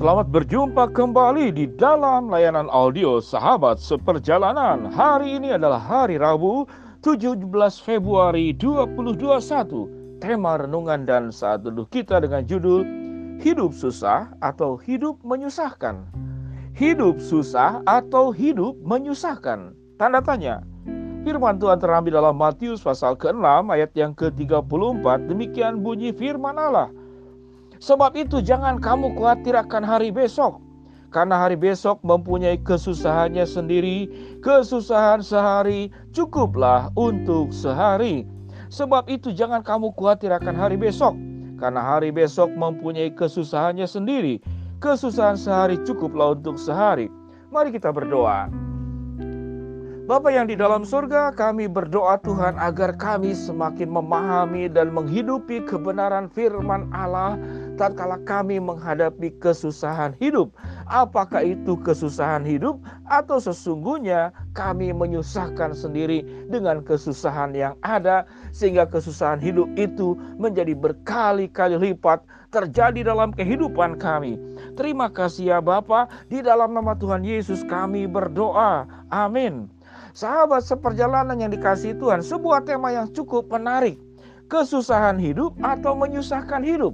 Selamat berjumpa kembali di dalam layanan audio Sahabat Seperjalanan. Hari ini adalah hari Rabu, 17 Februari 2021. Tema renungan dan saat duduk kita dengan judul Hidup Susah atau Hidup Menyusahkan. Hidup susah atau hidup menyusahkan? Tanda tanya. Firman Tuhan terambil dalam Matius pasal ke-6 ayat yang ke-34. Demikian bunyi firman Allah. Sebab itu jangan kamu khawatir akan hari besok. Karena hari besok mempunyai kesusahannya sendiri, kesusahan sehari cukuplah untuk sehari. Sebab itu jangan kamu khawatir akan hari besok, karena hari besok mempunyai kesusahannya sendiri, kesusahan sehari cukuplah untuk sehari. Mari kita berdoa. Bapa yang di dalam surga, kami berdoa Tuhan agar kami semakin memahami dan menghidupi kebenaran firman Allah tatkala kami menghadapi kesusahan hidup. Apakah itu kesusahan hidup atau sesungguhnya kami menyusahkan sendiri dengan kesusahan yang ada sehingga kesusahan hidup itu menjadi berkali-kali lipat terjadi dalam kehidupan kami. Terima kasih ya Bapa, di dalam nama Tuhan Yesus kami berdoa. Amin. Sahabat seperjalanan yang dikasih Tuhan, sebuah tema yang cukup menarik. Kesusahan hidup atau menyusahkan hidup.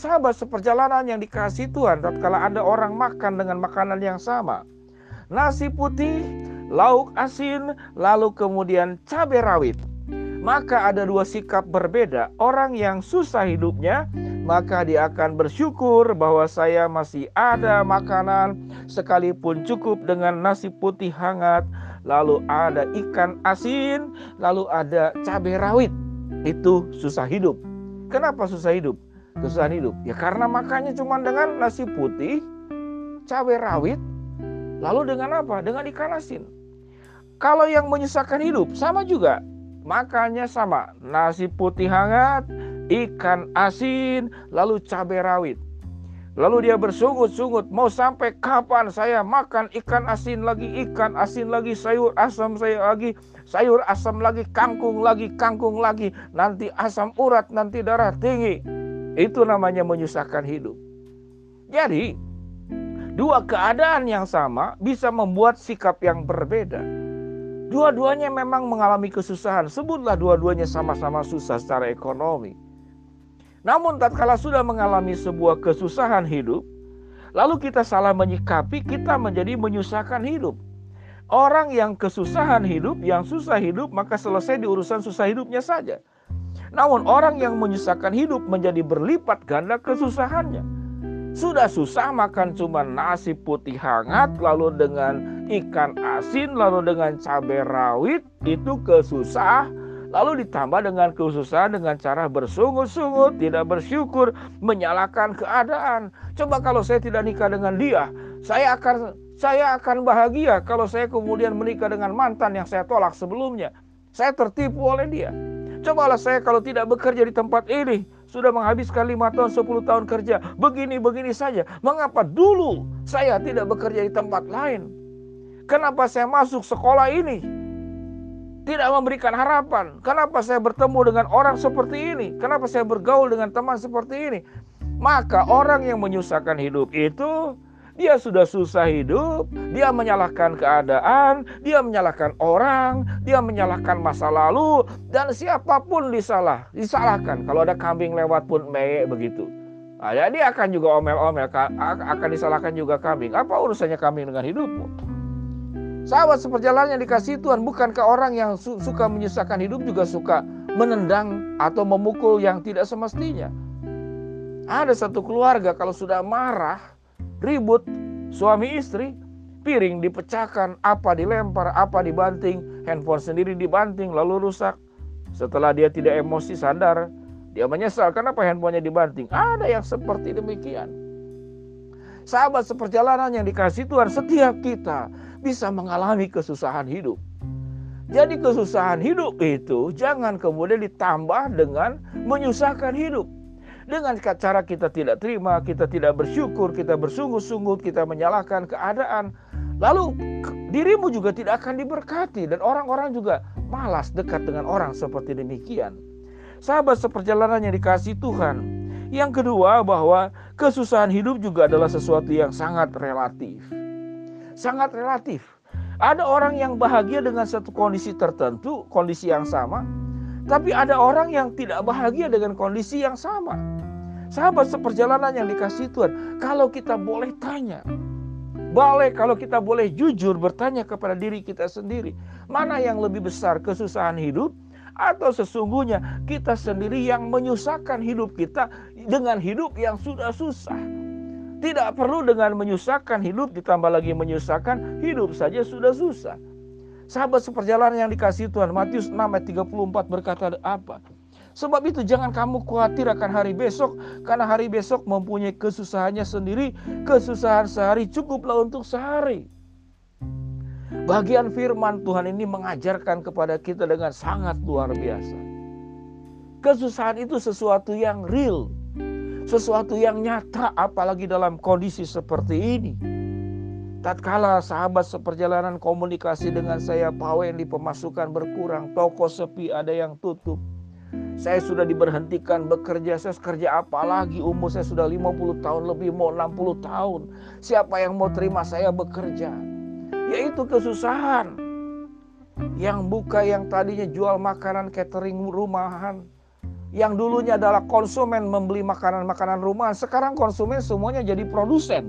Sahabat seperjalanan yang dikasih Tuhan, tatkala ada orang makan dengan makanan yang sama. Nasi putih, lauk asin, lalu kemudian cabai rawit. Maka ada dua sikap berbeda. Orang yang susah hidupnya, maka dia akan bersyukur bahwa saya masih ada makanan sekalipun cukup dengan nasi putih hangat, lalu ada ikan asin, lalu ada cabai rawit. Itu susah hidup. Kenapa susah hidup? Kesusahan hidup? Ya karena makannya cuma dengan nasi putih, cabai rawit, lalu dengan apa? Dengan ikan asin. Kalau yang menyusahkan hidup sama juga, makannya sama, nasi putih hangat, ikan asin, lalu cabai rawit. Lalu dia bersungut-sungut, mau sampai kapan saya makan ikan asin lagi, ikan asin lagi, sayur asam saya lagi, sayur asam lagi, kangkung lagi, kangkung lagi, nanti asam urat, nanti darah tinggi. Itu namanya menyusahkan hidup. Jadi, dua keadaan yang sama bisa membuat sikap yang berbeda. Dua-duanya memang mengalami kesusahan. Sebutlah dua-duanya sama-sama susah secara ekonomi. Namun tatkala sudah mengalami sebuah kesusahan hidup, lalu kita salah menyikapi, kita menjadi menyusahkan hidup. Orang yang kesusahan hidup, yang susah hidup, maka selesai di urusan susah hidupnya saja. Namun orang yang menyusahkan hidup menjadi berlipat ganda kesusahannya. Sudah susah makan cuma nasi putih hangat lalu dengan ikan asin lalu dengan cabai rawit itu kesusah lalu ditambah dengan kesusahan dengan cara bersungut-sungut, tidak bersyukur, menyalahkan keadaan. Coba kalau saya tidak nikah dengan dia, saya akan saya akan bahagia kalau saya kemudian menikah dengan mantan yang saya tolak sebelumnya. Saya tertipu oleh dia. Cobalah saya kalau tidak bekerja di tempat ini. Sudah menghabiskan lima tahun, sepuluh tahun kerja. Begini-begini saja. Mengapa dulu saya tidak bekerja di tempat lain? Kenapa saya masuk sekolah ini? Tidak memberikan harapan. Kenapa saya bertemu dengan orang seperti ini? Kenapa saya bergaul dengan teman seperti ini? Maka orang yang menyusahkan hidup itu dia sudah susah hidup, dia menyalahkan keadaan, dia menyalahkan orang, dia menyalahkan masa lalu, dan siapa pun disalah, disalahkan. Kalau ada kambing lewat pun meye begitu. Nah, dia akan juga omel-omel, akan disalahkan juga kambing. Apa urusannya kambing dengan hidupmu? Sahabat seperjalanan yang dikasih Tuhan, bukankah orang yang su suka menyusahkan hidup juga suka menendang atau memukul yang tidak semestinya? Ada satu keluarga kalau sudah marah, ribut suami istri, piring dipecahkan, apa dilempar, apa dibanting, handphone sendiri dibanting lalu rusak. Setelah dia tidak emosi sadar, dia menyesal kenapa handphonenya dibanting. Ada yang seperti demikian. Sahabat seperjalanan yang dikasih Tuhan, setiap kita bisa mengalami kesusahan hidup. Jadi kesusahan hidup itu jangan kemudian ditambah dengan menyusahkan hidup. Dengan cara kita tidak terima, kita tidak bersyukur, kita bersungguh-sungguh, kita menyalahkan keadaan. Lalu dirimu juga tidak akan diberkati dan orang-orang juga malas dekat dengan orang seperti demikian. Sahabat seperjalanan yang dikasih Tuhan. Yang kedua bahwa Kesusahan hidup juga adalah sesuatu yang sangat relatif. Sangat relatif. Ada orang yang bahagia dengan satu kondisi tertentu, kondisi yang sama, tapi ada orang yang tidak bahagia dengan kondisi yang sama. Sahabat seperjalanan yang dikasih Tuhan, kalau kita boleh tanya, boleh kalau kita boleh jujur bertanya kepada diri kita sendiri, mana yang lebih besar kesusahan hidup atau sesungguhnya kita sendiri yang menyusahkan hidup kita dengan hidup yang sudah susah. Tidak perlu dengan menyusahkan hidup ditambah lagi menyusahkan hidup saja sudah susah. Sahabat seperjalanan yang dikasih Tuhan, Matius 6 ayat 34 berkata apa? Sebab itu jangan kamu khawatir akan hari besok karena hari besok mempunyai kesusahannya sendiri. Kesusahan sehari cukuplah untuk sehari. Bagian firman Tuhan ini mengajarkan kepada kita dengan sangat luar biasa. Kesusahan itu sesuatu yang real, sesuatu yang nyata apalagi dalam kondisi seperti ini. Tatkala sahabat seperjalanan komunikasi dengan saya, yang di pemasukan berkurang, toko sepi, ada yang tutup saya sudah diberhentikan bekerja, saya kerja apa lagi? Umur saya sudah 50 tahun lebih, mau 60 tahun. Siapa yang mau terima saya bekerja? Yaitu kesusahan. Yang buka yang tadinya jual makanan catering rumahan. Yang dulunya adalah konsumen membeli makanan-makanan rumahan. Sekarang konsumen semuanya jadi produsen.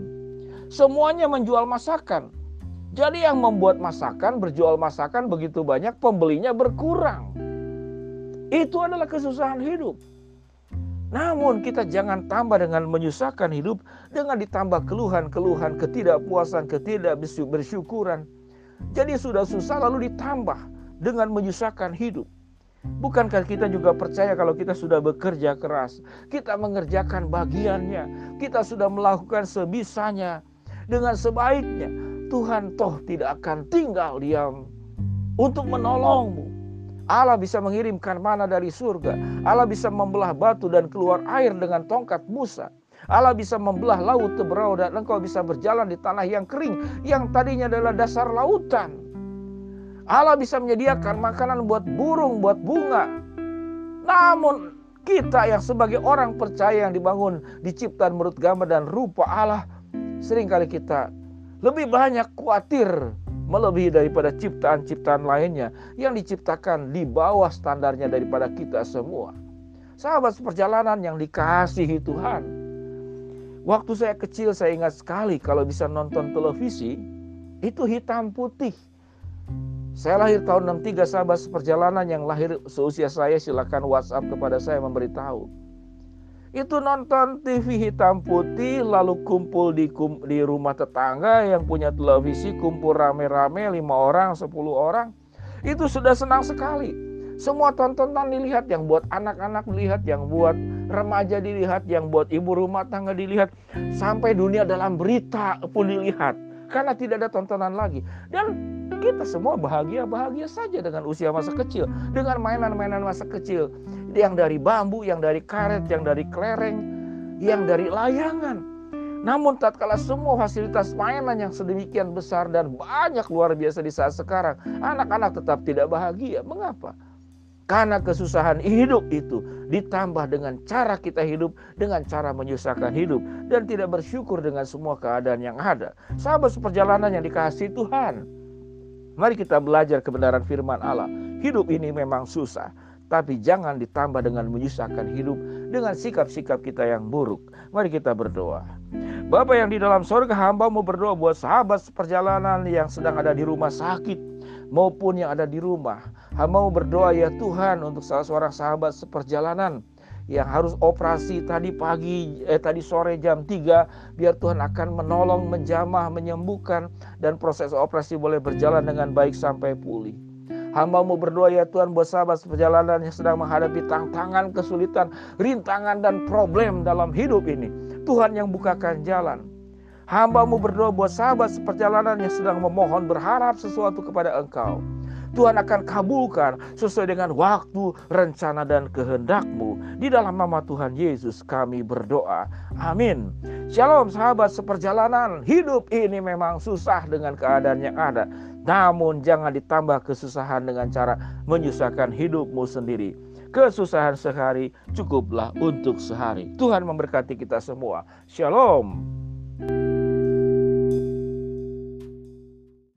Semuanya menjual masakan. Jadi yang membuat masakan, berjual masakan begitu banyak, pembelinya berkurang. Itu adalah kesusahan hidup. Namun kita jangan tambah dengan menyusahkan hidup dengan ditambah keluhan-keluhan, ketidakpuasan, ketidakbersyukuran. Jadi sudah susah lalu ditambah dengan menyusahkan hidup. Bukankah kita juga percaya kalau kita sudah bekerja keras, kita mengerjakan bagiannya, kita sudah melakukan sebisanya dengan sebaiknya, Tuhan toh tidak akan tinggal diam untuk menolongmu. Allah bisa mengirimkan mana dari surga. Allah bisa membelah batu dan keluar air dengan tongkat Musa. Allah bisa membelah laut teberau dan engkau bisa berjalan di tanah yang kering yang tadinya adalah dasar lautan. Allah bisa menyediakan makanan buat burung, buat bunga. Namun kita yang sebagai orang percaya yang dibangun diciptakan menurut gambar dan rupa Allah, sering kali kita lebih banyak khawatir melebihi daripada ciptaan-ciptaan lainnya yang diciptakan di bawah standarnya daripada kita semua. Sahabat seperjalanan yang dikasihi Tuhan. Waktu saya kecil saya ingat sekali kalau bisa nonton televisi itu hitam putih. Saya lahir tahun 63 sahabat seperjalanan yang lahir seusia saya silakan WhatsApp kepada saya memberitahu itu nonton TV hitam putih lalu kumpul di kum, di rumah tetangga yang punya televisi kumpul rame-rame lima orang sepuluh orang. Itu sudah senang sekali. Semua tontonan dilihat yang buat anak-anak dilihat yang buat remaja dilihat yang buat ibu rumah tangga dilihat. Sampai dunia dalam berita pun dilihat karena tidak ada tontonan lagi. Dan kita semua bahagia-bahagia saja dengan usia masa kecil, dengan mainan-mainan masa kecil yang dari bambu, yang dari karet, yang dari kelereng, yang dari layangan. Namun tatkala semua fasilitas mainan yang sedemikian besar dan banyak luar biasa di saat sekarang, anak-anak tetap tidak bahagia. Mengapa? Karena kesusahan hidup itu ditambah dengan cara kita hidup, dengan cara menyusahkan hidup, dan tidak bersyukur dengan semua keadaan yang ada. Sahabat seperjalanan yang dikasih Tuhan, Mari kita belajar kebenaran firman Allah. Hidup ini memang susah, tapi jangan ditambah dengan menyusahkan hidup dengan sikap-sikap kita yang buruk. Mari kita berdoa. Bapak yang di dalam sorga hamba mau berdoa buat sahabat seperjalanan yang sedang ada di rumah sakit maupun yang ada di rumah. Hamba mau berdoa ya Tuhan untuk salah seorang sahabat seperjalanan yang harus operasi tadi pagi eh tadi sore jam 3 biar Tuhan akan menolong menjamah menyembuhkan dan proses operasi boleh berjalan dengan baik sampai pulih. Hamba mau berdoa ya Tuhan buat sahabat perjalanan yang sedang menghadapi tantangan, kesulitan, rintangan dan problem dalam hidup ini. Tuhan yang bukakan jalan. Hamba mau berdoa buat sahabat seperjalanan yang sedang memohon berharap sesuatu kepada Engkau. Tuhan akan kabulkan sesuai dengan waktu, rencana, dan kehendakmu. Di dalam nama Tuhan Yesus kami berdoa. Amin. Shalom sahabat seperjalanan. Hidup ini memang susah dengan keadaan yang ada. Namun jangan ditambah kesusahan dengan cara menyusahkan hidupmu sendiri. kesusahan sehari cukuplah untuk sehari. Tuhan memberkati kita semua. Shalom.